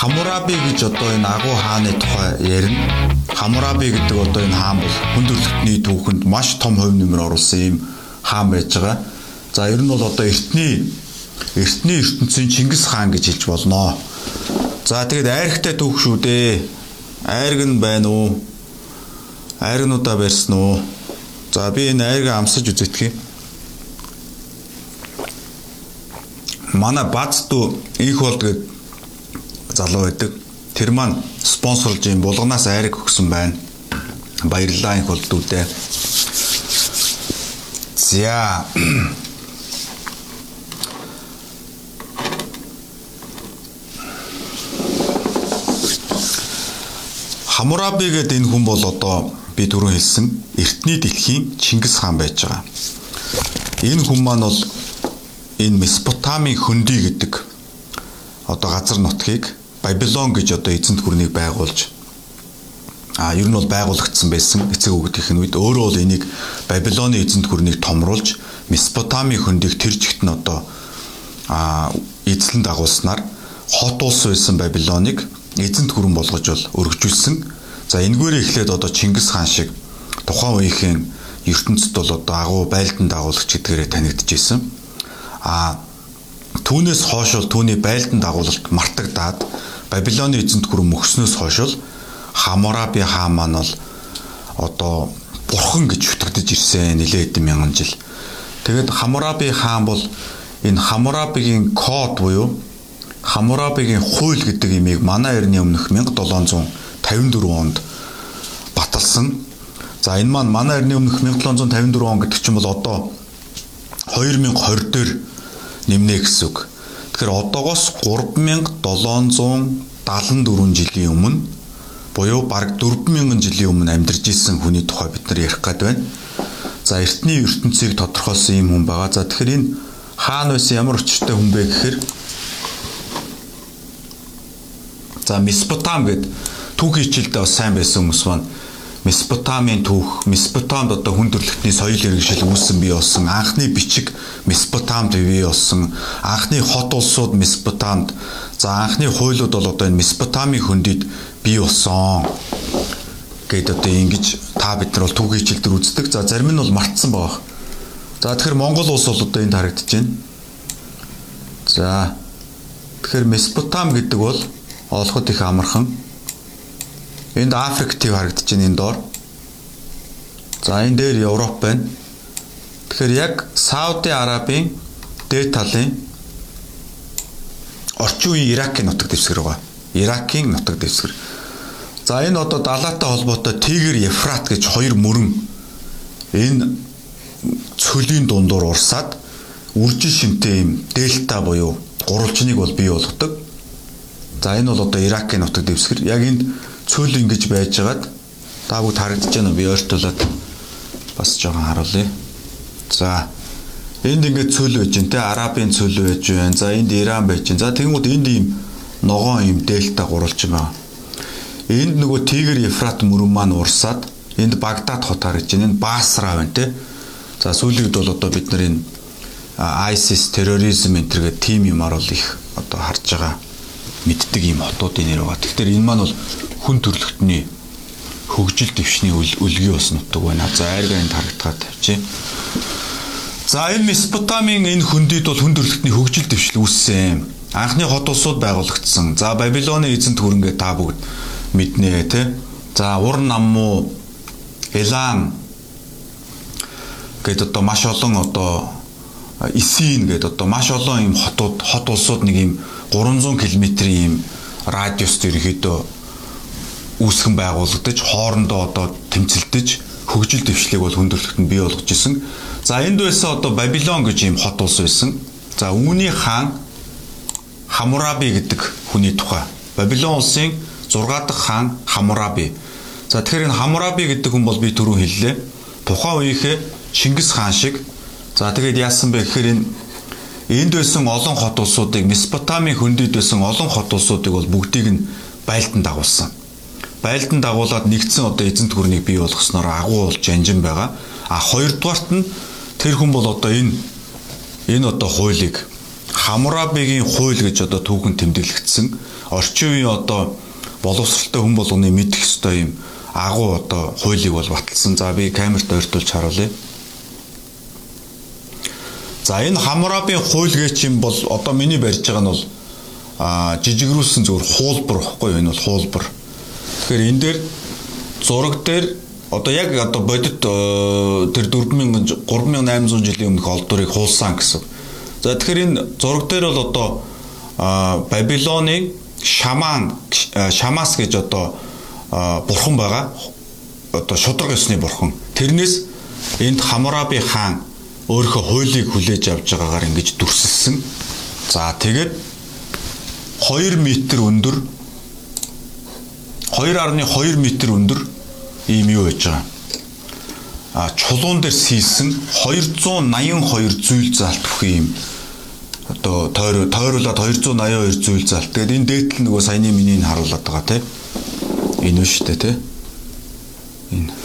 Хамураби гэж одоо энэ агуу хааны тухай ярина. Хамураби гэдэг одоо энэ хаан бол хүндрэлтний түүхэнд маш том хувь нэмэр оруулсан юм хаан байж байгаа. За ер нь бол одоо эртний эртний ертөнцийн Чингис хаан гэж хэлж болно. За тэгээд айрхтай түүх шүү дээ. Айрг нь байна уу? Айргнуудаа барьсан уу? За би энэ айрга амсаж үзэтгэе. Манай бацдуу их бол тэгээд залуу байдаг. Тэр маань спонсорлж юм булганаас айраг өгсөн байна. Баярлалаа их болдүүдээ. За. Хамураби гэдэг энэ хүн бол одоо би түрүү хэлсэн эртний дэлхийн Чингис хаан байж байгаа. Энэ хүн маань бол энэ Месопотамийн хөндөй гэдэг одоо газар нутгийг Бабилон гэж одоо эзэнт гүрнийг байгуулж а ер нь бол байгуулагдсан байсан эцэг өвгдийнх нь үед өөрөө бол энийг Бабилоны эзэнт гүрнийг томруулж Месопотами хөндийг тэр жигт нь одоо а эзлэн дагуулснаар хот улс байсан Бабилоныг эзэнт гүрэн болгож бол өргөжүүлсэн. За энэгээр эхлээд одоо Чингис хаан шиг тухайн үеийн ертөнцид бол одоо агуу байлдан дагуулагч гэдгээрээ танигдчихсэн. А түүнээс хойш бол түүний байлдан дагуулалт мартагдаад Бабилоны эзэнт гүрэн мөхснөөс хойш л Хамураби хаан маань бол одоо бурхан гэж утгадж ирсэн нэлээд хэдэн мянган жил. Тэгэд Хамураби хаан бол энэ Хамурабигийн код буюу Хамурабигийн хууль гэдэг имийг манай эртний өмнөх 1754 онд баталсан. За энэ маань манай эртний өмнөх 1754 он гэдэг чинь бол одоо 2020 дээр нэмнэ гэсэн үг. Тэгэхээр одоогоос 3774 жилийн өмнө буюу бараг 4000 жилийн өмнө амьдарч исэн хүний тухай бид нар ярих гээд байна. За эртний ертөнцийг тодорхойлсон юм хүн байгаа. За тэгэхээр энэ хаана байсан ямар өчтэй хүн бэ гэхээр За Месопотам гэд түүхийн хичээлдээ бас сайн байсан хүмүүс маань Месопотамийн түүх, Месопотамд одоо хүн төрөлхтний соёл иргэншил үүссэн бий болсон. Анхны бичиг Месопотамд бий болсон. Анхны хот улсууд Месопотамд. За анхны хуйлууд бол одоо энэ Месопотамийн хөндөд бий болсон. Гэт одоо ингэж та бид нар бол түүхийн хичээл дээр үздэг. За зарим нь бол мартсан байгаа. За тэгэхээр Монгол улс бол одоо энд харагдаж байна. За тэгэхээр Месопотам гэдэг бол олоход их амархан Энд Африк төв харагдаж байна энэ доор. За энэ дээр Европ байна. Тэгэхээр яг Сауди Арабын дээд талын орчин үеийн Иракийн нутаг дэвсгэр байгаа. Иракийн нутаг дэвсгэр. За энэ одоо далайтай холбоотой Тигр Ефрат гэж хоёр мөрөн энэ цөлийн дундуур урсаад үржил шимтэй юм дельта буюу гурвалжныг бол бий болгодог. За энэ бол одоо Иракийн нутаг дэвсгэр. Яг энд цөл ингэж байжгаад та бүгд харагдаж байна би ойртуулад бас жоохон харуулъя. За энд ингээд цөл байж гэн те арабын цөл байж байна. За энд Иран байж гэн. За тэгмүүд энд ийм ногоон ийм дельта гурвалж байгаа. Энд нөгөө Тигр Ефрат мөрөн маань урсаад энд Багдад хот харагдаж байна. Энд Басра байна те. За сүүлд бол одоо бид нар энэ ISIS терроризм энэ төргээ тим юмар бол их одоо харж байгаа мэддэг ийм хотуудын нэр байгаа. Тэгэхээр энэ маань бол хүн төрөлхтний хөгжил дэвшний үлгийн ус нутаг байна. За айрганд харагдгаа тавьчих. За энэ Месопотамийн энэ хөндөд бол хүн төрөлхтний хөгжил дэвшил үүссэн. Анхны хот улсууд байгуулагдсан. За Бабилоны эзэн төрөнгөө та бүгд мэднэ тий. За Ур наммуу Элам гэдэг одоо маш олон одоо Исин гэдэг одоо маш олон ийм хотууд хот улсууд нэг ийм 300 км-ийн юм радиуст ерөөхдөө үүсгэн байгуулагдаж хоорондоо одоо тэмцэлдэж хөгжил дэвшлиг бол хүндрэлтэнд бий болгож исэн. За энд байсан одоо Бабилон гэж юм хот улс байсан. За үүний хаан Хамураби гэдэг хүний тухай. Бабилон улсын 6 дахь хаан Хамураби. За тэгэхээр энэ Хамураби гэдэг хүн бол би түрүү хэллээ. Тухайн үеийнхээ Чингис хаан шиг. За тэгээд яасан бэ гэхээр энэ энд байсан олон хот улсуудыг Месопотамийн хөндөд байсан олон хот улсуудыг бол бүгдийг нь байлдан дагуулсан байлдан дагуулад нэгдсэн одоо эзэнт гүрнийг бий болгосноор агуу болж анжин байгаа. А хоёрдугаарт нь тэр хүн бол одоо энэ энэ одоо хуулийг Хамурабигийн хууль гэж одоо түүхэн тэмдэглэгдсэн орчин үеийн одоо боловсралтай хүн болгоны мэдэх ёстой юм агуу одоо хуулийг бол баталсан. За би камерт ойртуулж харуулъя. За энэ Хаммурабийн хуйлгээ чинь бол одоо миний барьж байгаа нь бол а жижигрүүлсэн зөвхөн хуулбар баггүй энэ бол хуулбар. Тэгэхээр энэ дээр зураг дээр одоо яг одоо бодит э, тэр 4000 3800 жилийн өмнөх олдурыг хуулсан гэсэн. За тэгэхээр энэ зураг дээр бол одоо Бабилоны шаман э, шамаас гэж одоо бурхан байгаа одоо шудраг ёсны бурхан. Тэрнээс энд Хаммураби хаан өөрийнхөө хуулийг хүлээж авч байгаагаар ингэж дүрсэлсэн. За тэгээд 2 м өндөр 2.2 м өндөр ийм юу байж байгаа. А чулуун дээр сийсэн 282 зүйл заалт бүхий юм одоо тойр тойруулаад 282 зүйл заалт. Тэгээд энэ дээтэл нөгөө саяны минийг харуулад байгаа тийм. Энэ шүү дээ тийм. Энэ.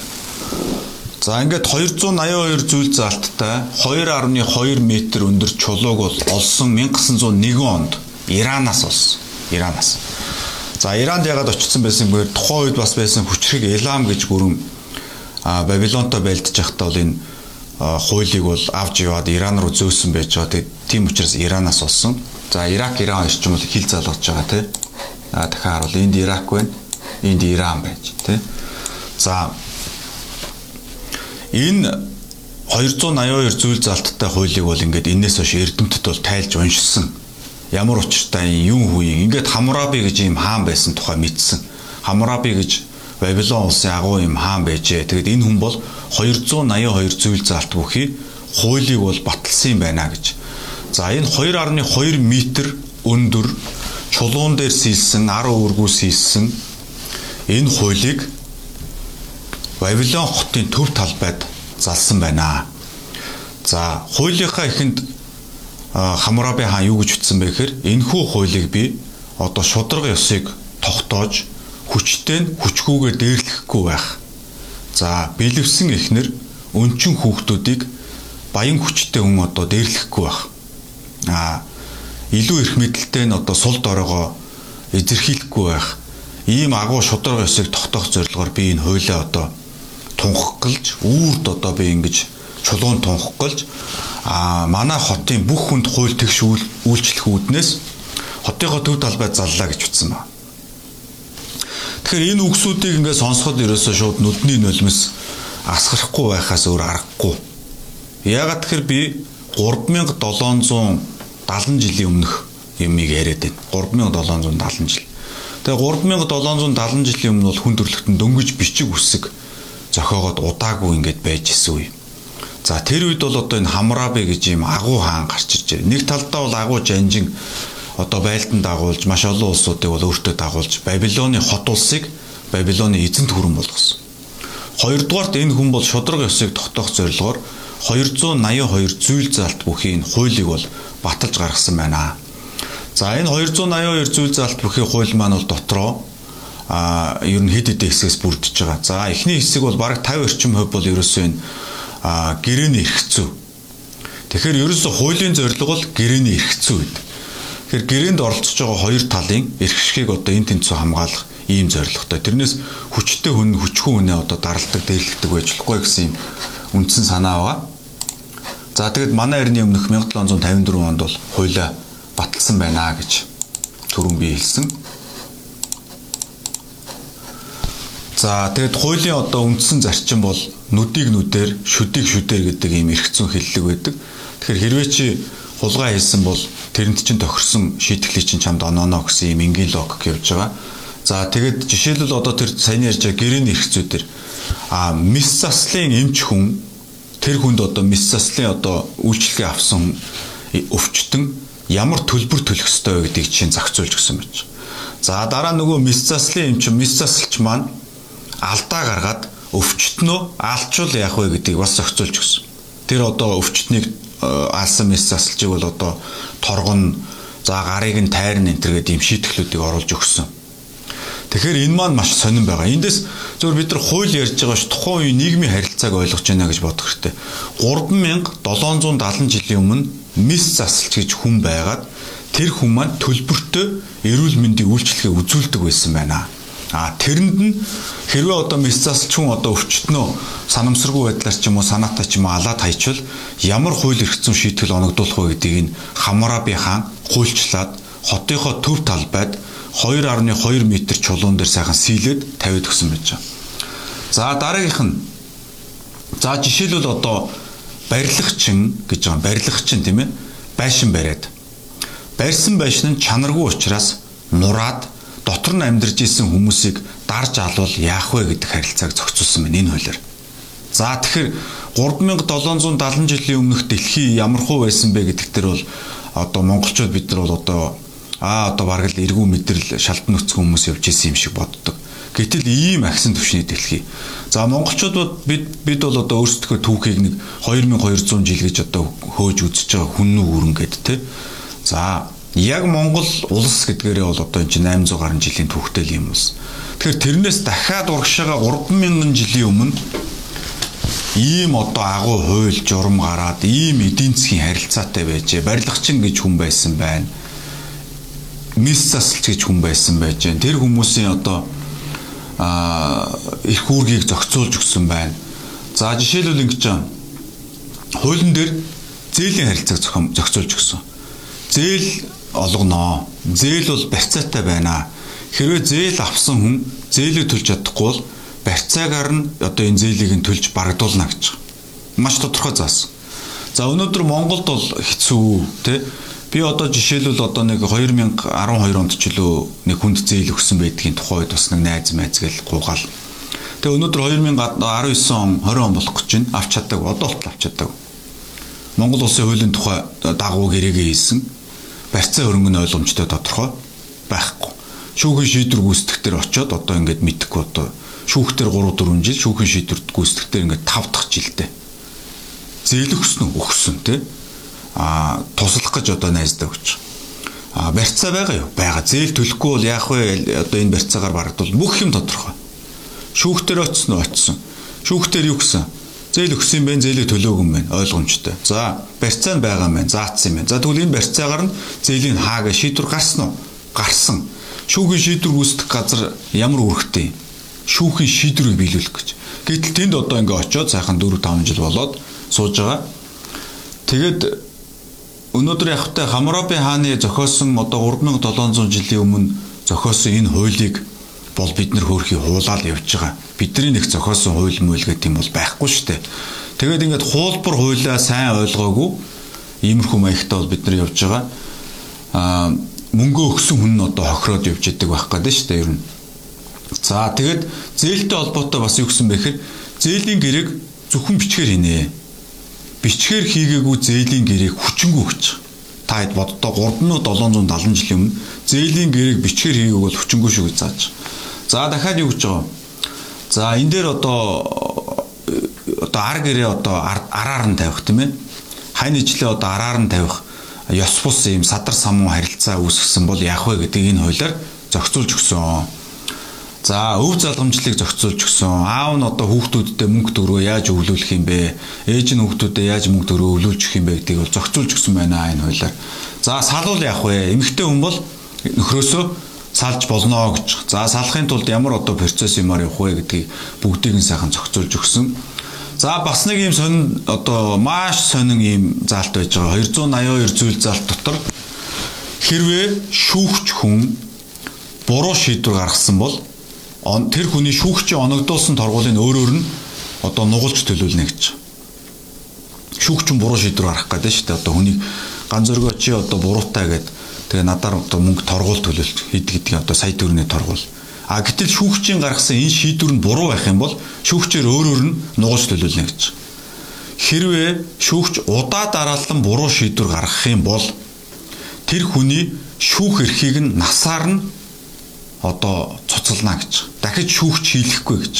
За ингээд 282 зүйл заалттай 2.2 м өндөр чулууг бол олсон 1901 онд Иранаас олсон. Иранаас. За Иранд ягаад очсон байсан бээр тухайн үед бас байсан хүчрэг Элам гэж гүрэн Бабилонтой байлдаж байхдаа бол энэ хуулийг бол авч яваад Иран руу зөөсөн байж байгаа. Тийм учраас Иранаас олсон. За Ирак Иран орчим бол хил залгаж байгаа тий. А дахиад харуул энд Ирак байна. Энд Иран байж тий. За энэ 282 зүйл залттай хуулийг бол ингээд энээс хойш эрдэмтэд бол тайлж уншсан ямар учиртай юм хүүе ингээд Хамураби гэж ийм хаан байсан тухай мэдсэн. Хамураби гэж Бабилон улсын агуу юм хаан байжээ. Тэгэд энэ хүн бол 282 зүйл заалт бүхий хуулийг бол баталсан юм байна гэж. За энэ 2.2 м өндөр чулуун дээр сийсэн 10 өргүү сийсэн энэ хуулийг Бабилон хотын төв талбайд залсан байна. За хуулийнхаа ихэнд Хамураби хаан юу гэж ütсэн бэ гэхээр энэхүү хуулийг би одоо шударга ёсыг тогтоож хүчтэй нь хүчгүйгээр дээрлэхгүй байх. За бэлэвсэн эхнэр өнчин хүүхдүүдийг баян хүчтэй хүн одоо дээрлэхгүй байх. А илүү их мэдлэлтэй нь одоо сул дорогоо эзэрхийлэхгүй байх. Ийм агуу шударга ёсыг тогтоох зорилгоор би энэ хуулиа одоо тунхаглаж үүрд одоо би ингэж чулуун тунхаглаж а манай хотын бүх хүнд хууль тэгш үйлчлэх үүднээс хотынхоо төв талбайд заллаа гэж утсан ба. Тэгэхээр энэ үгсүүдийг ингээд сонсоход ерөөсөө шууд нүдний нулимс асгарахгүй байхаас өөр аргагүй. Яагаад тэгэхээр би 3770 жилийн өмнөх юмыг яриад байна. 3770 жил. Тэгээ 3770 жилийн өмнө бол хүн төрлөختөнд дөнгөж бичиг үсэг зохиогоод удаагүй ингээд байж исэн үе. За тэр үед бол одоо энэ Хамраби гэж юм агуу хаан гарч ирж байна. Нэг талдаа бол агуу жанжин одоо байлдан дагуулж маш олон улсуудыг бол өөртөө дагуулж Бабилоны хот улсыг Бабилоны эзэнт хүрэн болгосон. Хоёрдугаарт энэ хүн бол шудраг ёсыг тогтоох зорилгоор 282 зүйл заалт бүхий энэ хуулийг бол баталж гаргасан байна. За энэ 282 зүйл заалт бүхий хууль маань бол дотроо а ер нь хэд хэдэн хэсгээс бүрдэж байгаа. За эхний хэсэг бол бараг 50 орчим хувь бол ерөөсөө энэ гэрээний эрхцүү. Тэгэхээр ерөөсө хуулийн зорилго бол гэрээний эрхцүү гэдэг. Тэгэхээр гэрээнд оролцож байгаа хоёр талын эрх шгийг одоо энэ тэнцүү хамгаалах ийм зорилготой. Тэрнээс хүчтэй хүн хүчгүй хүнээ одоо даралдаг, дээрлэгдэг байж болохгүй гэсэн юм үндсэн санаа байгаа. За тэгэд манай эртний өмнөх 1754 онд бол хуулиа баталсан байна гэж түрүүн би хэлсэн. За тэгэд хуулийн одоо үндсэн зарчим бол нүдийг нүдээр, шүдийг шүдээр гэдэг ийм эрх зүйн хэллэг байдаг. Тэгэхээр хэрвээ чи хулгай хийсэн бол тэрэнд чинь тохирсон шийтгэлийг чинь чамд ононо гэсэн ийм энгийн логик явж байгаа. За тэгэд жишээлбэл одоо тэр саяны ярьж байгаа гэрээний эрх зүйдэр а мис заслын эмч хүн тэр хүнд одоо мис заслын одоо үйлчлэгээ авсан өвчтөн ямар төлбөр төлөх ёстой вэ гэдгийг чинь зохицуулж гисэн байж. За дараа нөгөө мис заслын эмч мис заслч маань алдаа гаргаад өвчтнөө алчвал яах вэ гэдгийг бас зохицуулж өгсөн. Тэр одоо өвчтнийг алсан мэс засалжийг бол одоо торгон за гарыг нь тайрн энэ төргээд ийм шийтгэлүүдийг оруулж өгсөн. Тэгэхээр энэ маань маш сонирн байгаа. Эндээс зөвхөн бид нар хууль ярьж байгаа ш тухайн үеийн нийгмийн харилцааг ойлгож байна гэж бодох хэрэгтэй. 3770 жилийн өмнө мис засалч гэж хүн байгаад тэр хүн маань төлбөртөө эрүүл мэндийн үйлчлэгээ үзүүлдэг байсан байна. А тэрэнд нь хэрвээ одоо мис засалч хүн одоо өвчтнөө санамсаргүй байдлаар ч юм уу санаатай ч юм уу алаад хайчвал ямар хууль эрх зүйн шийтгэл оногдуулах вэ гэдгийг нь Хаммураби хаан хуульчлаад хотынхоо төв талбайд 2.2 м чулуун дээр сайхан сийлээд тавиад өгсөн байж байгаа. За дараагийнх нь за жишээлбэл одоо барилгачин гэж байгаа барилгачин тийм ээ байшин бариад барьсан байшин нь чанаргүй учраас нураад дотор нь амьдарч исэн хүмүүсийг дарж алвал яах вэ гэдэг харилцааг зохицуулсан байна энэ хуулиар. За тэгэхээр 3770 жилийн өмнөх дэлхий ямар хуу байсан бэ гэдэгтэр бол одоо монголчууд бид нар бол одоо аа одоо бараг л эргүү мэдрэл шалтан нөхцөн хүмүүс явж исэн юм шиг боддог. Гэтэл ийм агсан төвшний дэлхий. За монголчууд бид бид бол одоо өөрсдөө түүхийг нэг 2200 жил гэж одоо хөөж үзэж байгаа хүннүү үрэн гэд тэ. За яг Монгол улс гэдгээрээ бол одоо энэ чинь 800 гаруй жилийн түүхтэй юм улс. Тэгэхээр тэрнээс дахиад урагшаага 3000 жилийн өмнө ийм одоо агуу хууль журам гараад ийм эдийн засгийн харилцаатай байжээ. Барилгачин гэж хүн байсан байна мис засалч гэж хүн байсан байж гэн. Тэр хүмүүсийн одоо а их үүргийг зохицуулж өгсөн байна. За жишээлбэл ингэж. Хуулийн дээр зээлийн харилцааг зохицуулж өгсөн. Зээл олгоноо. Зээл бол барьцаатай байна. Хэрвээ зээл авсан хүн зээлийг төлж чадахгүй бол барьцаагаар нь одоо энэ зээлийг нь төлж барагдуулна гэж. Маш тодорхой заасан. За өнөөдөр Монголд бол хэцүү тий Би одоо жишээлбэл одоо нэг 2012 онд ч лөө нэг хүнд зээл өгсөн байдгийн тухайд бас нэг найз майз гэл гуугаал. Тэгээ өнөөдөр 2019 он 20 он болох гэж байна. Авч чаддаг. Одоо болтол авч чаддаг. Монгол улсын хуулийн тухай дагуу гэрээгээ хийсэн. Барьцаа хөрөнгө нь ойлгомжтой тодорхой байхгүй. Шүүхийн шийдвэр гүйцэтгэхтэр очиод одоо ингээд мэдхгүй одоо шүүхтэр 3 4 жил шүүхийн шийдвэр гүйцэтгэхтэр ингээд 5 дахь жилдээ. Зээл өгсөн тий а туслах гэж одоо найздаа өгч. А барьцаа байгаа юу? Бага. Зээл төлөхгүй бол яах вэ? Одоо энэ барьцаагаар барагдвал бүх юм тодорхой. Шүүхтэр очсон уу? Очсон. Шүүхтэр юу гэсэн? Зээл өгсөн юм байна, зээлийг төлөөгүй юм байна. Ойлгомжтой. За, барьцаа нь байгаа юм байна. Заацсан юм байна. За тэгвэл энэ барьцаагаар нь зээлийн хаага шийдвэр гарсан уу? Гарсан. Шүүхийн шийдвэр гүйцэтгэх газар ямар үүрэгтэй? Шүүхийн шийдвэрийг биелүүлэх гэж. Гэтэл тэнд одоо ингээ очиод сайхан 4 5 жил болоод сууж байгаа. Тэгээд Өнөөдөр явхтай Хаммурапи хааны зохиосон одоо 3700 жилийн өмнө зохиосон энэ хуулийг бол бид нэр хөөрхий хуулаад явж байгаа. Бидний нэг зохиосон хууль мөл гэдэг юм бол байхгүй шүү дээ. Тэгээд ингээд хуулбар хуулиа сайн ойлгоогүй иймэрхүү маягтай бол бид нар явж байгаа. Аа мөнгө өгсөн хүн нь одоо хохироод явж идэг байх гэдэг шүү дээ ер нь. За тэгээд зээлтэй холбоотой бас юу гэсэн бэ гэхээр зээлийн гэрээг зөвхөн бичгээр хийнэ бичгээр хийгээгүй зээлийн гэрээг хүчингү өгч. Та хэд боддоо 3770 жилийн өмнө зээлийн гэрээг бичгээр хийгээг бол хүчингү шүү гэж зааж. За дахиад юу гэж байгаа. За энэ дээр одоо одоо ар гэрээ одоо араар нь тавих тийм ээ. Хань ижлээ одоо араар нь тавих ёс бус юм садар самуу харилцаа үүсгэсэн бол яах вэ гэдэг энэ хуулиар зохицуулж өгсөн. За өв залгамжлалыг зохицуулж өгсөн. Аав нь одоо хүүхдүүдтэй мөнгө төгрөгөө яаж өвлүүлэх юм бэ? Ээж нь хүүхдүүдэд яаж мөнгө төгрөгөө өвлүүлж өгөх юм бэ гэдгийг бол зохицуулж өгсөн байна энэ хуулиар. За салвал яах вэ? Эмэгтэй хүн бол нөхрөөсөө салж болно гэж. За салахын тулд ямар одоо процесс юмар явах вэ гэдгийг бүгдийг нь сайхан зохицуулж өгсөн. За бас нэг юм сонин одоо маш сонин юм заалт байж байгаа. 282 зүйл заалт дотор хэрвээ шүүгч хүн буруу шийдвэр гаргасан бол тэр хүний шүүгчийн оногдуулсан торгуулийг өөрөөр нь одоо нугалж төлөвлөнө гэж. Шүүгчин буруу шийдвэр гаргах гэдэг шүү дээ. Одоо хүнийг ганц зөргөө чи одоо буруутай гэдэг тэгээ надаар одоо мөнгө торгуул төлөвлөлт хэд гэдгийг одоо сая төгрөний торгуул. А гэтэл шүүгчийн гаргасан энэ шийдвэр нь буруу байх юм бол шүүгчээр өөрөөр нь нугалж төлөвлөнө гэж. Хэрвээ шүүгч удаа дараалан буруу шийдвэр гаргах юм бол тэр хүний шүүх эрхийг нь насаар нь одоо цуцална гэж. Дахиж шүүгч хийлэхгүй гэж.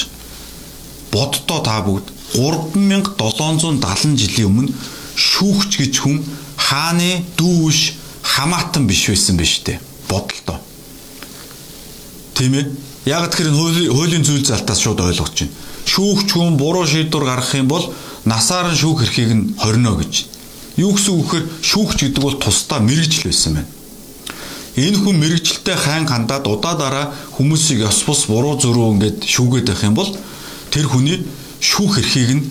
Боддоо та бүгд 3770 жилийн өмнө шүүгч гэж хүн хааны дүүш хамаатан биш байсан биз дээ. Бодолтой. Тийм ээ. Яг тэр хуулийн зүйл залтаас шууд ойлгож байна. Шүүгч хүн буруу шийдвэр гаргах юм бол насаар нь шүүх эрхийг нь хорино гэж. Юу гэсэн үг гэхээр шүүгч гэдэг бол тусдаа мэрэгжил байсан байна. Энэ хүн мэрэгчлээ хайн хандаад удаа дараа хүмүүсийг ёс бус буруу зөрүү ингээд шүүгээд байх юм бол тэр хүний шүүх эрхийг нь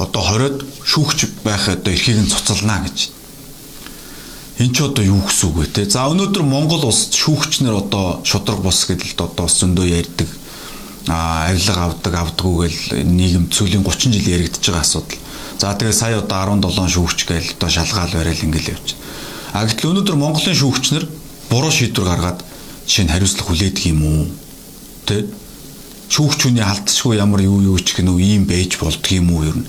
одоо хориод шүүгч байх одоо эрхийг нь цуцална гэж. Энд ч одоо юу гэсэн үг вэ те. За өнөөдөр Монгол улсад шүүгчнэр одоо шудраг бус гэдэлд одоо бас зөндөө ярьдаг. А авилга авдаг авдаггүй гэл нийгэм цөлийн 30 жил яригдж байгаа асуудал. За тэгээ сая одоо 17 шүүгч гээл одоо шалгаал барайл ингээл явж. А гэтэл өнөөдөр Монголын шүүгчнэр буруу шийдвэр гаргаад жишээ нь хариуцлага хүлээдэг юм уу? Тэ? Шүүгч хүний алдчихгүй ямар юу юу ч гэнэ үү ийм байж болдго юм уу нь?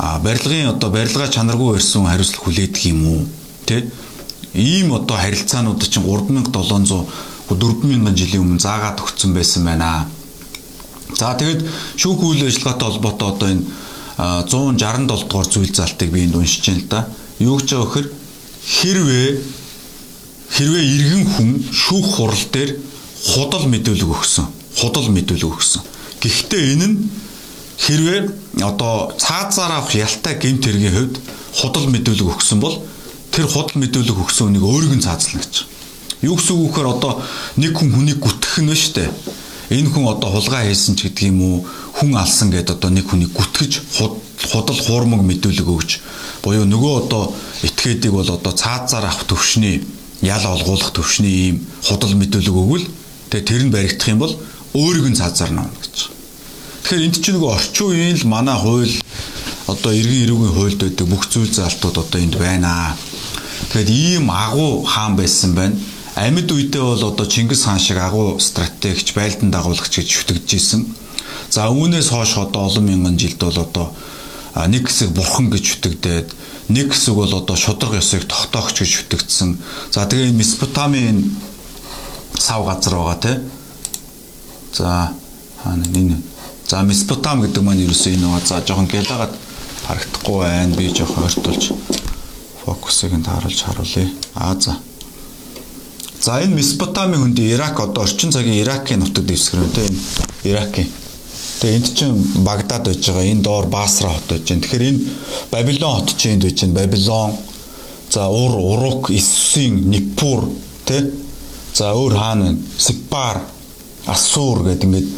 А барилгын одоо барилгаа чанаргүй ирсэн хариуцлага хүлээдэг юм уу? Тэ? Ийм одоо харилцаанууд чинь 3700 4000 жилийн өмнө заагаад өгсөн байсан байна. За тэгэд шүүх үйл ажиллагаатай холбоотой одоо энэ 167 дугаар зүйл залтыг би энд уншиж байна л да. Юу гэж байгаа вөхөр хэрвээ хэрвээ иргэн хүн шүүх хурал дээр худал мэдүүлэг өгсөн. Худал мэдүүлэг өгсөн. Гэхдээ энэ нь хэрвээ одоо цаазаар авах ялтай гэмт хэргийн хувьд худал мэдүүлэг өгсөн бол тэр худал мэдүүлэг өгсөн хүнийг өөрийг нь цаазлна гэж. Юу гэсэн үг вэхээр одоо нэг хүн хүнийг гүтгэх нь шүү дээ. Энэ хүн одоо хулгай хийсэн ч гэдэг юм уу хүн алсан гэдээ одоо нэг хүнийг гүтгэж худал хуурмаг мэдүүлэг өгж буюу нөгөө одоо этгээдийг бол одоо цаазаар авах төвшний ял олгуулах төвшний ийм худал мэдүүлэг өгвөл тэгээ тэр нь баригдах юм бол өөрийг нь цаазаар навна гэж. Тэгэхээр энд чинь нөгөө орчин үеийн л манай хууль одоо иргэн ирүүгийн хуульд байдаг бүх зүйл залтууд одоо энд байна. Тэгэхээр ийм агуу хаан байсан байна. Амьд үедээ бол одоо Чингис хаан шиг агуу стратегч, байлдан дагуулагч гэж шүтэгдэж исэн. За үүнээс хойш одоо олон мянган жилд бол одоо нэг хэсэг бурхан гэж шүтэгдээд нэг хэсэг бол одоо шудраг ёсыг тогтоогч гэж шүтэгдсэн. За тэгээ энэ Месопотамийн сав газар байгаа тий. За хаана энэ За Месопотам гэдэг маань ерөөсөө энэ байгаа. За жоохон гэлагаад харагдахгүй байна. Би жоохон ойртуулж фокусыг нь тааруулж харуулъя. Аа за. За энэ Месопотамийн хүнд Ирак одоо орчин цагийн Иракийн нутаг дэвсгэр үү те энэ Иракийн Тэгээ энд чинь Багдад байж байгаа. Энэ доор Басра хот байж байна. Тэгэхээр энэ Бабилон хот чинь энд байж байна. Бабилон. За Ур, Урук, Иссусийн Ниппур тэ. За өөр хаана Сипар, Ассур гэдэг ингээд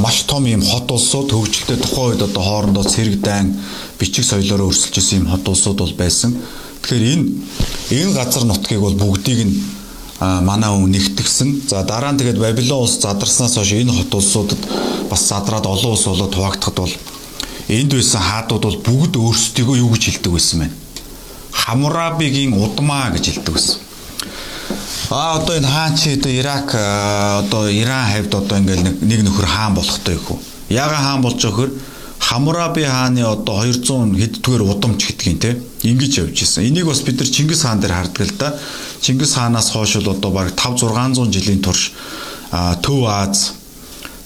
маш том юм хот улсууд хөгжилтэй тухайн үед одоо хоорондоо цэрэг дайн бичиг соёлоор өрсөлдөж исэн юм хот улсууд бол байсан. Тэгэхээр энэ энэ газар нутгийг бол бүгдийг нь манай хүн нэгтгэсэн. За дараа нь тэгээд Бабилон улс задарснаас хойш энэ хот улсуудад бас задраад олон улс болоод хуваагдахад бол энд байсан хаадууд бол бүгд өөрсдийгөө юу гэж хэлдэг байсан байна. Хамурабигийн удмаа гэж хэлдэг байсан. А одоо энэ хаан чи одоо Ирак одоо Иран хавьд одоо ингээл нэг нөхөр хаан болохтой юу? Яга хаан болж байгаа хөр Хамураби хааны одоо 200 хэддгээр удамч гэдгийг те ингэж явж исэн. Энийг бас бид нар Чингис хаан дээр хардаг л да. Чингис хаанаас хойш л одоо баг 5 600 жилийн турш Төв Аз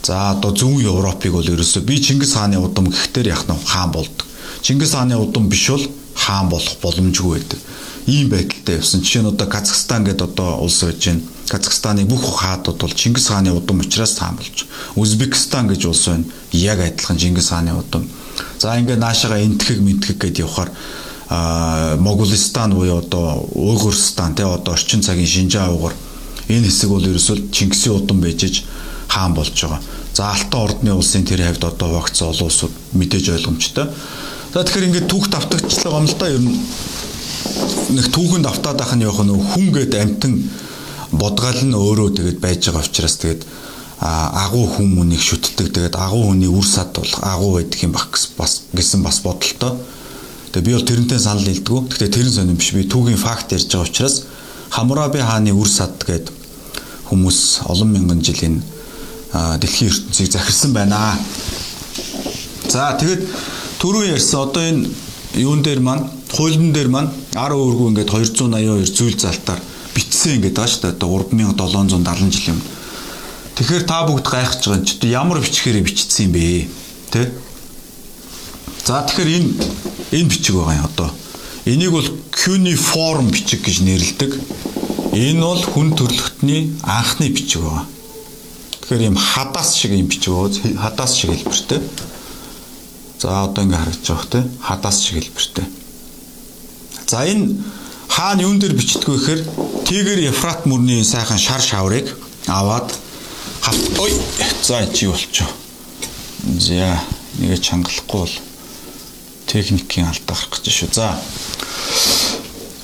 за одоо зүүн Европыг бол ерөөсөө би Чингис хааны удам гэхтэр яах нь хаан болдог. Чингис хааны удам биш бол хаан болох боломжгүй байдаг. Ийм байдалтай явсан. Жишээ нь одоо Казахстан гэдэг одоо улс байж байна. Казахстаны бүх хаадууд бол Чингис хааны удам учраас таан болж. Узбекистан гэж улс байна. Яг адилхан Чингис хааны удам. За ингээд наашаага энтгэг мэнтгэг гэдээ явахаар а Моголистан буюу одоо Уйгурстан тий одоо орчин цагийн Шинжаа угар энэ хэсэг бол ерөөсөө Чингисийн удам байжж хаан болж байгаа. За Алтан ордны улсын тэр хавьд одоо хуваагдсан олон улсууд мэдээж ойлгомжтой. За тэгэхээр ингээд түүх давтагчлаа юм л да ер нь нэг түүхэнд автаад ах нь явах нь хүн гээд амтан бодгал нь өөрөө тэгээд байж байгаа учраас тэгээд агуу хүмүүнийг шүтдэг тэгээд агуу хүний үр сад бол агуу байдаг юм баг бас гэсэн бас бодолтой. Тэгээд би бол тэрнтэй санал нийлдэггүй. Гэхдээ тэрэн сонирм биш. Би түүхийн факт ярьж байгаа учраас Хамураби хааны үр сад гээд хүмүүс олон мянган жилийн дэлхийн ертөнцийг захирсан байна. За тэгээд түрүү ярьсан одоо энэ юун дээр маань хуулийн дээр маань 10 өргөө ингээд 282 зүйл залтаар битсэн ингээд байгаа шүү дээ. Одоо 3770 жил юм. Тэгэхээр та бүгд гайхаж байгаа юм чи ямар бичгээр бичсэн юм бэ? Тэ? За тэгэхээр энэ энэ бичиг байгаа юм одоо. Энийг бол cuneiform бичиг гэж нэрлэдэг. Энэ бол хүн төрлөختний анхны бичиг байгаа. Тэгэхээр ийм хадаас шиг юм бичиг байгаа. Хадаас шиг хэлбэртэй. За одоо ингээ харагдаж байгаа те. Хадаас шиг хэлбэртэй. За энэ хаана юун дээр бичдэггүй гэхээр Тигр Ефрат мөрний сайхан шар шаврыг аваад хавт ой за чи болчоо. За нэгэ чангалахгүй бол техникийн алдаа гарах гэж шүү. За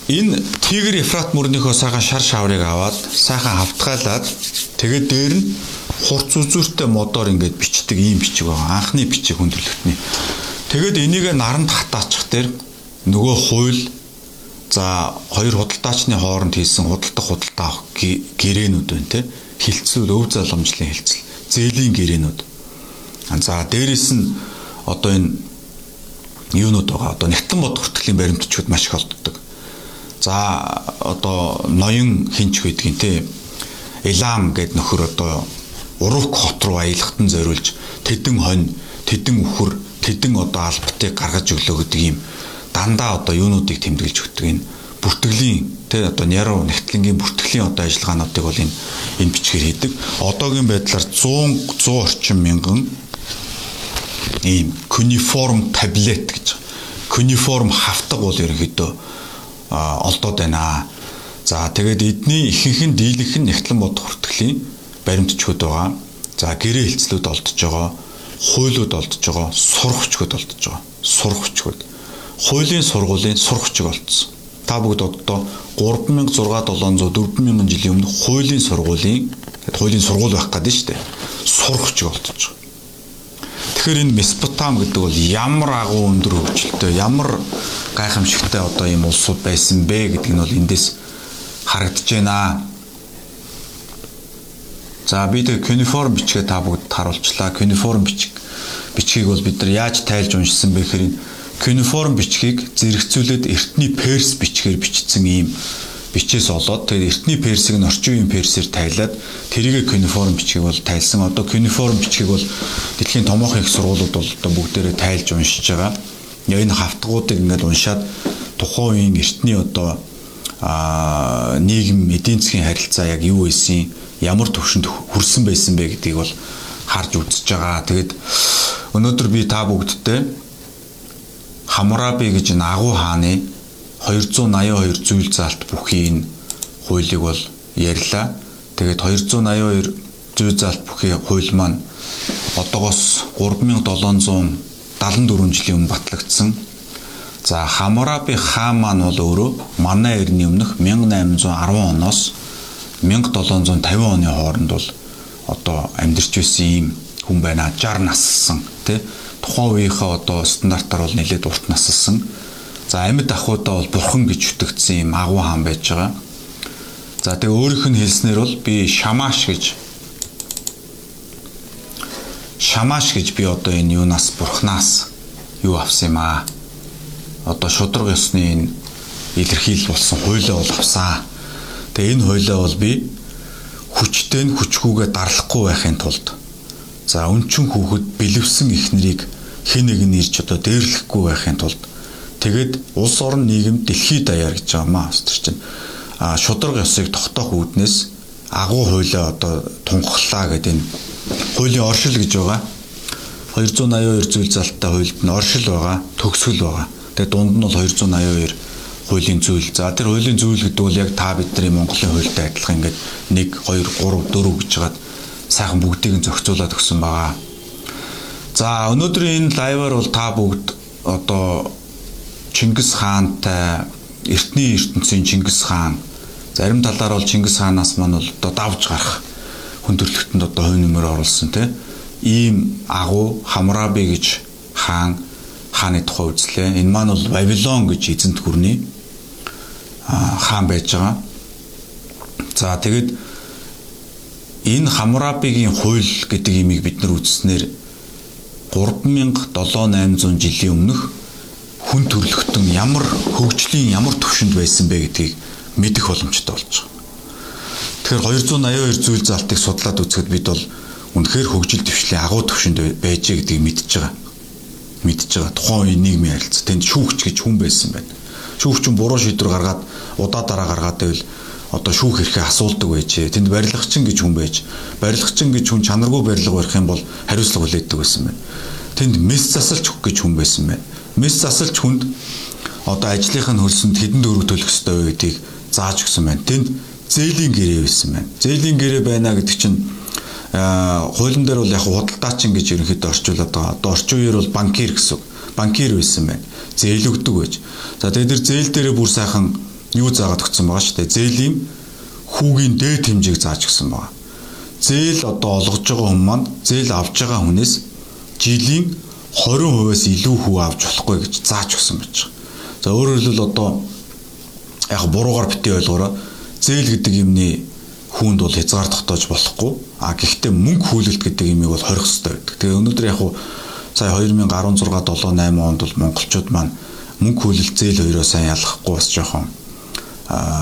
энэ Тигр Ефрат мөрнийхөө сайхан шар шаврыг аваад сайхан хавтгайлаад тэгээд дээр нь хурц үзүүртэй модоор ингээд бичдэг ийм бичиг байгаа. Анхны бичиг хүндрэлтний. Тэгээд энийг наранд хатаачих дээр нөгөө хууль за хоёр худалдаачны хооронд хийсэн худалдах худалдаа авах гэрээнүүд байна те хилцэл өв залгамжлын хилцэл зээлийн гэрээнүүд. За дээрэс нь одоо энэ юунууд байгаа одоо Нятан бод хүртгэлийн баримтчууд маш их олддог. За одоо ноён хинч гэдгийг те Илам гэд нөхөр одоо Уруук хот руу аялахтан зориулж тэдэн хонь, тэдэн үхэр, тэдэн одоо албатыг гаргаж өглөө гэдэг юм дандаа одоо юунуудыг тэмдэглэж өгдөг энэ бүртгэлийн тэ одоо няруу нэгтлэнгийн бүртгэлийн одоо ажиллагаануудыг бол энэ энэ бичгээр хийдэг. Одоогийн байдлаар 100 100 орчим мянган ийм куниформ таблет гэж куниформ хавтаг бол ерөнхийдөө олдоод байна. За тэгээд эдний ихэнх нь дийлэнх нь нэгтлэн бод хүртгэлийн баримтчгууд байгаа. За гэрээ хэлцлүүд олдож байгаа, хуулиуд олдож байгаа, сургачгууд олдож байгаа. Сургачгууд. Хуулийн сургуулийн сургачиг олдсон. Та бүгд одоо 3600 700 4000 жилийн өмнө хуулийн сургуулийн хуулийн сургууль байх гэдэг нь шүү дээ. Сургачиг олдож байгаа. Тэгэхээр энэ Месопотам гэдэг бол ямар агуу өндөр хөгжилтэй, ямар гайхамшигтай одоо ийм улсууд байсан бэ гэдг нь бол эндээс харагдаж байна. За би тэг куниформ бичгээ та бүгд харуулчлаа. Куниформ бичиг бичгийг бол бид нар яаж тайлж уншсан бэ гэхээр куниформ бичгийг зэрэгцүүлээд эртний перс бичгээр бичсэн ийм бичээс олоод тэгээд эртний персийг нь орчин үеийн персээр тайлаад тэрийг куниформ бичгийг бол тайлсан. Одоо куниформ бичгийг бол дэлхийн томоохон их сургуулиуд бол одоо бүгдээрээ тайлж уншиж байгаа. Энэ хавтгуудыг ингээд уншаад тухайн үеийн эртний одоо а нийгэм эдийн засгийн харилцаа яг юу байсан ямар төвшөнд хүрсэн байсан бэ гэдгийг бол харж үзэж байгаа. Тэгэд өнөөдөр би та бүгдтэй Хамураби гэж энэ агуу хааны 282 зүйл заалт бүхий энэ хуулийг бол ярьлаа. Тэгээд 282 зүйл заалт бүхий хууль маань одоогоос 3774 жилийн өмнө батлагдсан. За Хамураби хаан маань бол өөрөө манай эртний өмнөх 1810 оноос 1750 оны хооронд бол одоо амьдарч байсан ийм хүн байна. 60 наслсан тий тухайн үеийнхээ одоо стандартаар бол нэлээд урт наслсан. За амьд ахуйдаа бол бурхан гэж үтгдсэн ийм агуу хаан байж байгаа. За тэгээ өөрийнх нь хэлснээр бол би шамаш гэж шамаш гэж би одоо энэ юунаас бурхнаас юу авсан юм аа. Одоо шудраг ёсны энэ илэрхийлэл болсон хуулиа бол авсан. Тэгээ энэ хоёлоо бол би хүчтэй нь хүчгүйгээ дарлахгүй байхын тулд за өнчин хүүхэд бэлэвсэн ихнэрийг хэн нэг нь ирж одоо дээрлэхгүй байхын тулд тэгээд улс орон нийгэм дэлхийд даяар гэж байгаа маа тэр чинь. А шудраг ёсыг тогтоох үүднээс агуу хуулиа одоо тунхлаа гэдэг энэ хуулийн оршил гэж байгаа. 282 зүйл залттай хуульд нь оршил байгаа төгсгөл байгаа. Тэгээд дунд нь бол 282 хуулийн зүйл. За тэр хуулийн зүйл гэдэг бол яг та бидний Монголын хуультай адилхан ингээд 1 2 3 4 гэж хагаад сайхан бүгдийг нь зохицуулаад өгсөн байгаа. За өнөөдрийн энэ лайваар бол та бүгд одоо Чингис хаантай эртний ертөнцийн Чингис хаан зарим талаар бол Чингис хаанаас маань бол одоо давж гарах хүндрэлтэнд одоо хувь нэмэр оруулсан тийм ийм агуу Хамраби гэж хаан хааны тухай үзлээ. Энэ маань бол Вавилон гэж эзэнт гүрний хаан байж байгаа. За тэгэд энэ Хамурабигийн хууль гэдэг имийг бид нар үзснээр 3700 жилийн өмнөх хүн төрлөختөн ямар хөгжлийн ямар төвшөнд байсан бэ гэдгийг мэдэх боломжтой болж байгаа. Тэгэхээр 282 зүйл залтыг судлаад үзэхэд бид бол үнэхээр хөгжил төвшлийн агуу төвшөнд байжээ гэдгийг мэдж байгаа. Мэдж байгаа. Тухайн үеийн нийгмийн харилцаа тэнд шүүгч гэж хүн байсан байна шүүгчэн буруу шийдвэр гаргаад удаа дараа гаргаад байвал одоо шүүх хэрхээ асуулдаг байж тэнд барилгачин гэж хүн байж барилгачин гэж хүн чанаргүй барилга барих юм бол хариуцлага хүлээдэг байсан байна. Тэнд мес засалч гэж хүн байсан байна. Мес засалч хүнд одоо ажлынх нь хөлсөнд хэдэн дөрөв төлөх ёстой вэ гэдгийг зааж өгсөн байна. Тэнд зээлийн гэрээ байсан байна. Зээлийн гэрээ байна гэдэг чинь хуулийн дээр бол яг худалдаачин гэж ерөнхийдөө орчуулад байгаа. Одоо орчин үеэр бол банкир гэсэн. Банкир байсан байна. Зээл өгдөг байж. За тэгээд тэр зээл дээрээ бүр сайхан юу заагаад өгсөн байгаа шүү дээ. Зээлийн хүүгийн дээд хэмжээг зааж өгсөн байгаа. Зээл одоо олгож байгаа хүн маань зээл авж байгаа хүнээс жилийн 20%-аас илүү хүү авч болохгүй гэж зааж өгсөн байж байгаа. За өөрөөр хэлбэл одоо яг буруугаар битгий ойлгоорой. Зээл гэдэг юмны хүүнд бол хязгаар тогтоож болохгүй. А гэхдээ мөнгө хүлээлт гэдэг юмыг бол хорих хэрэгтэй байдаг. Тэгээ өнөөдөр яг уу сая 2016 7 8 онд бол монголчууд маань мөнгө хүлээлт зээл хоёроо сайн ялгахгүй бас жоохон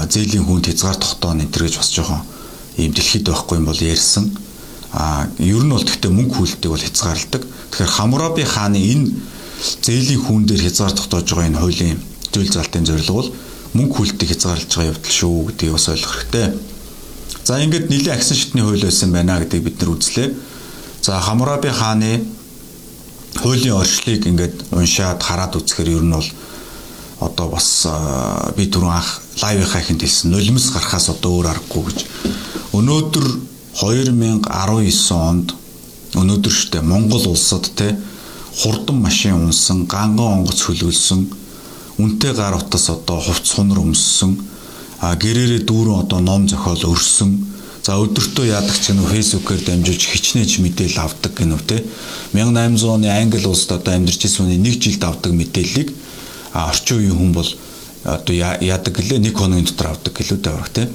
зээлийн хүнд хязгаар тогтооно энэ гэж бас жоохон ийм дэлхийд байхгүй юм бол ярьсан. А ер нь бол гэхдээ мөнгө хүлдэг бол хязгаарладаг. Тэгэхээр Хамураби хааны энэ зээлийн хүн дээр хязгаар тогтоож байгаа энэ хуулийн зүйл залтын зорилго бол мөнгө хүлдэг хязгаарлаж байгаа явдал шүү гэдгийг бас ойлгох хэрэгтэй. За ингээд нэлийн агсан шатны хууль байсан байна гэдгийг бид нар үзлээ. За Хамураби хааны хуулийн орчлыг ингээд уншаад хараад үзэхээр ер нь бол одоо бас би түрүүн анх лайвынхаа ихэнд хэлсэн нулимс гарахаас одоо өөр аргагүй гэж. Өнөөдөр 2019 онд өнөөдөр штэ Монгол улсад те хурдан машин унсан, ганган онгоц хөлөөлсөн, үнтэй гар утас одоо хувц сунар өмссөн, гэрээрээ дүүрэн одоо ном зохиол өрсөн. За өдөртөө яадаг ч нөө фэйсбүүкээр дамжуулж хичнээн мэдээлэл авдаг гэнэ үү те. 1800 оны Англи улсад одоо амьдарч ирсэн хүний нэг жилд авдаг мэдээллийг орчин үеийн хүн бол одоо яадаг гэлээ нэг хоногийн дотор авдаг гэлээ даврах тийм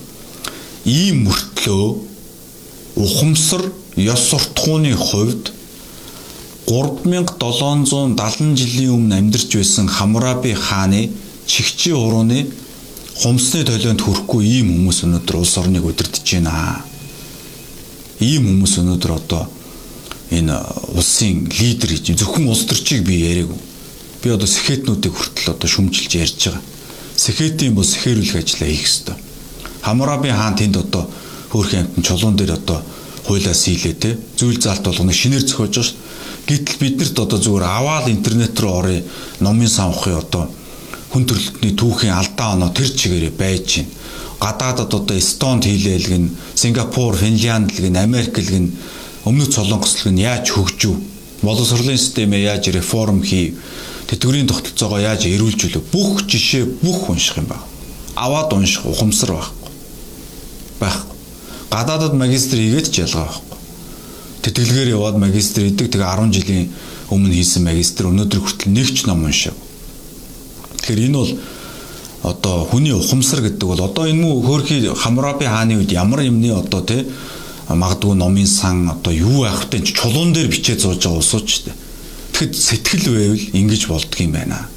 ийм мөртлөө ухамсар ёс суртахууны хувьд 3770 жилийн өмнө амьдарч байсан Хамураби хааны чигчийн урууны хумсны толионд хүрэхгүй ийм хүмүүс өнөөдөр улс орныг удирдах байна. Ийм хүмүүс өнөөдөр одоо энэ улсын лидер гэж зөвхөн улс төрчийг би яриаг. Би одоо сэхэтнүүдийг хүртэл одоо шүмжилж ярьж байгаа. Сэхэтийн бус сэхэрүүлэх ажлаа хийх ёстой. Хамураби хаан тэнд одоо хөөрхөн амтан чулуун дээр одоо хуйлаа сийлээ те зүйл заалт болгоно шинээр зохиож ш. Гэтэл биднэрт одоо зүгээр аваад интернет руу орё номын санхуй одоо хүн төрөлтний түүхийн алдаа оноо тэр чигээрээ байж байна. Гадаадад одоо Эстонд хийлээлгэн, Сингапур, Финлянд лгэн, Америк лгэн өмнөд Солонгос лгэн яаж хөгжив? Боловсролын системээ яаж реформ хийв? Тэтгэврийн тогтолцоогоо яаж эрүүлж үлээ бүх жишээ бүх унших юм байна. Аваад унших ухамсар байхгүй. Байхгүй. Гадаадад магистр хийгээд ч ялгаа байхгүй. Тэтгэлгээр яваад магистр хийдэг тэгээ 10 жилийн өмнө хийсэн магистр өнөөдөр хүртэл нэг ч ном уншив. Тэгэхээр энэ бол одоо хүний ухамсар гэдэг бол одоо энэ мүү хөөрхий Хамраби хааны үед ямар юмны одоо тий магадгүй номын сан одоо юу байх вэ чулуун дээр бичээд зууж байгаа усууч дээ Тэгэхэд сэтгэл байвал ингэж болдго юм байна.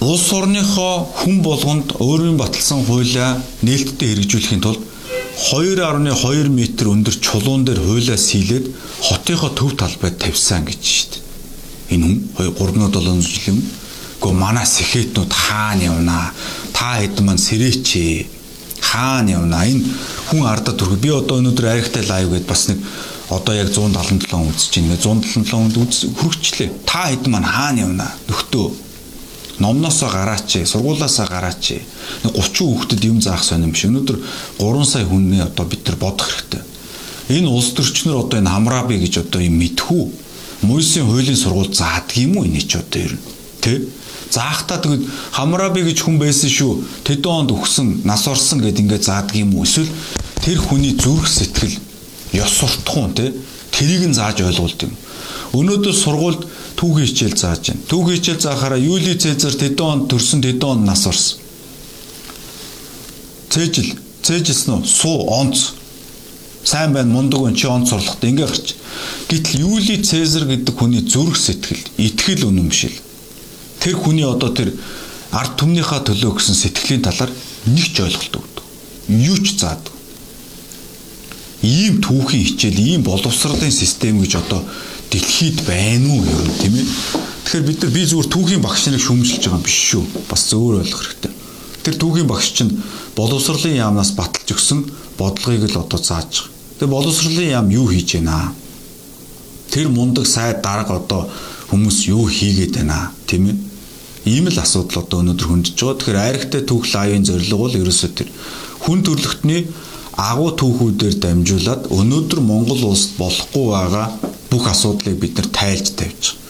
Улс орныхоо хүн болгонд өөрийн баталсан хуулиа нээлттэй хэрэгжүүлэхийн тулд 2.2 м өндөр чулуун дээр хуулиа сийлээд хотынхоо төв талбайд тавьсан гэж дээ. Энэ хүн 3-7 жил юм. Гэхдээ манай сэхэтнүүд хаана явнаа? Та хэд маань сэрээч хаана явнаа? Энэ хүн ардад төрөх. Би одоо өнөөдөр аригтай лайв гэдээ бас нэг одоо яг 177 үзэж байна. 177 үз хүрчихлээ. Та хэд маань хаана явна? Нөхдөө. Номноосоо гараач, сургуулаасаа гараач. 30 хүүхдэд юм заах сонирм биш. Өнөөдөр 3 сая хүний одоо бид нар бодох хэрэгтэй. Энэ улс төрчнөр одоо энэ хамрааби гэж одоо юм мэдхүү. Мойсийн хуулийн сургууль заадаг юм уу энэ ч одоо ер нь. Тэ? Заахтаа тэгэд хамрааби гэж хүн байсан шүү. Тэдэн онд өгсөн, нас орсон гэд ингээд заадаг юм уу? Эсвэл тэр хүний зүрх сэтгэл ёс суртахуун тий тэрийг нь зааж ойлгуулд юм. Өнөөдөр сургуульд түүхийн хичээл зааж байна. Түүхийн хичээл заахаараа Юли Цезар тэдэн онд төрсөн тэдэн онд нас орсон. Цэжил, цэжилсэн үү? Суу онц. Сайн байна, мундаг өн чи онц сурлахад ингээ гарч. Гэтэл Юли Цезар гэдэг хүний зүрх сэтгэл, итгэл үнэмшил. Тэр хүний одоо тэр ард түмнийхээ төлөө гэсэн сэтгэлийн талаар нэг ч ойлголт өгдөг. Юу ч заадаг ийм түүхийн хичээл, ийм боловсролын систем гэж одоо дэлхийд байна уу юм тийм ээ. Тэгэхээр бид нар би зүгээр түүхийн багш нарыг шүүмжилж байгаа биш шүү. Бас зөөр ойлгох хэрэгтэй. Тэр түүхийн багш чинь боловсролын яамнаас баталж өгсөн бодлогыг л одоо зааж байгаа. Тэгээ боловсролын яам юу хийж байна? Тэр мундаг сайд дарга одоо хүмүүс юу хийгээд байна? Тийм ээ. Ийм л асуудал одоо өнөөдөр хөндөж байгаа. Тэгэхээр айрхтай түүх лавын зорилго бол ерөөсөө тэр хүн төрлөختний агуу түүхүүдээр дамжуулаад өнөөдөр Монгол улсад болохгүй байгаа бүх асуудлыг бид нар тайлж тавьж.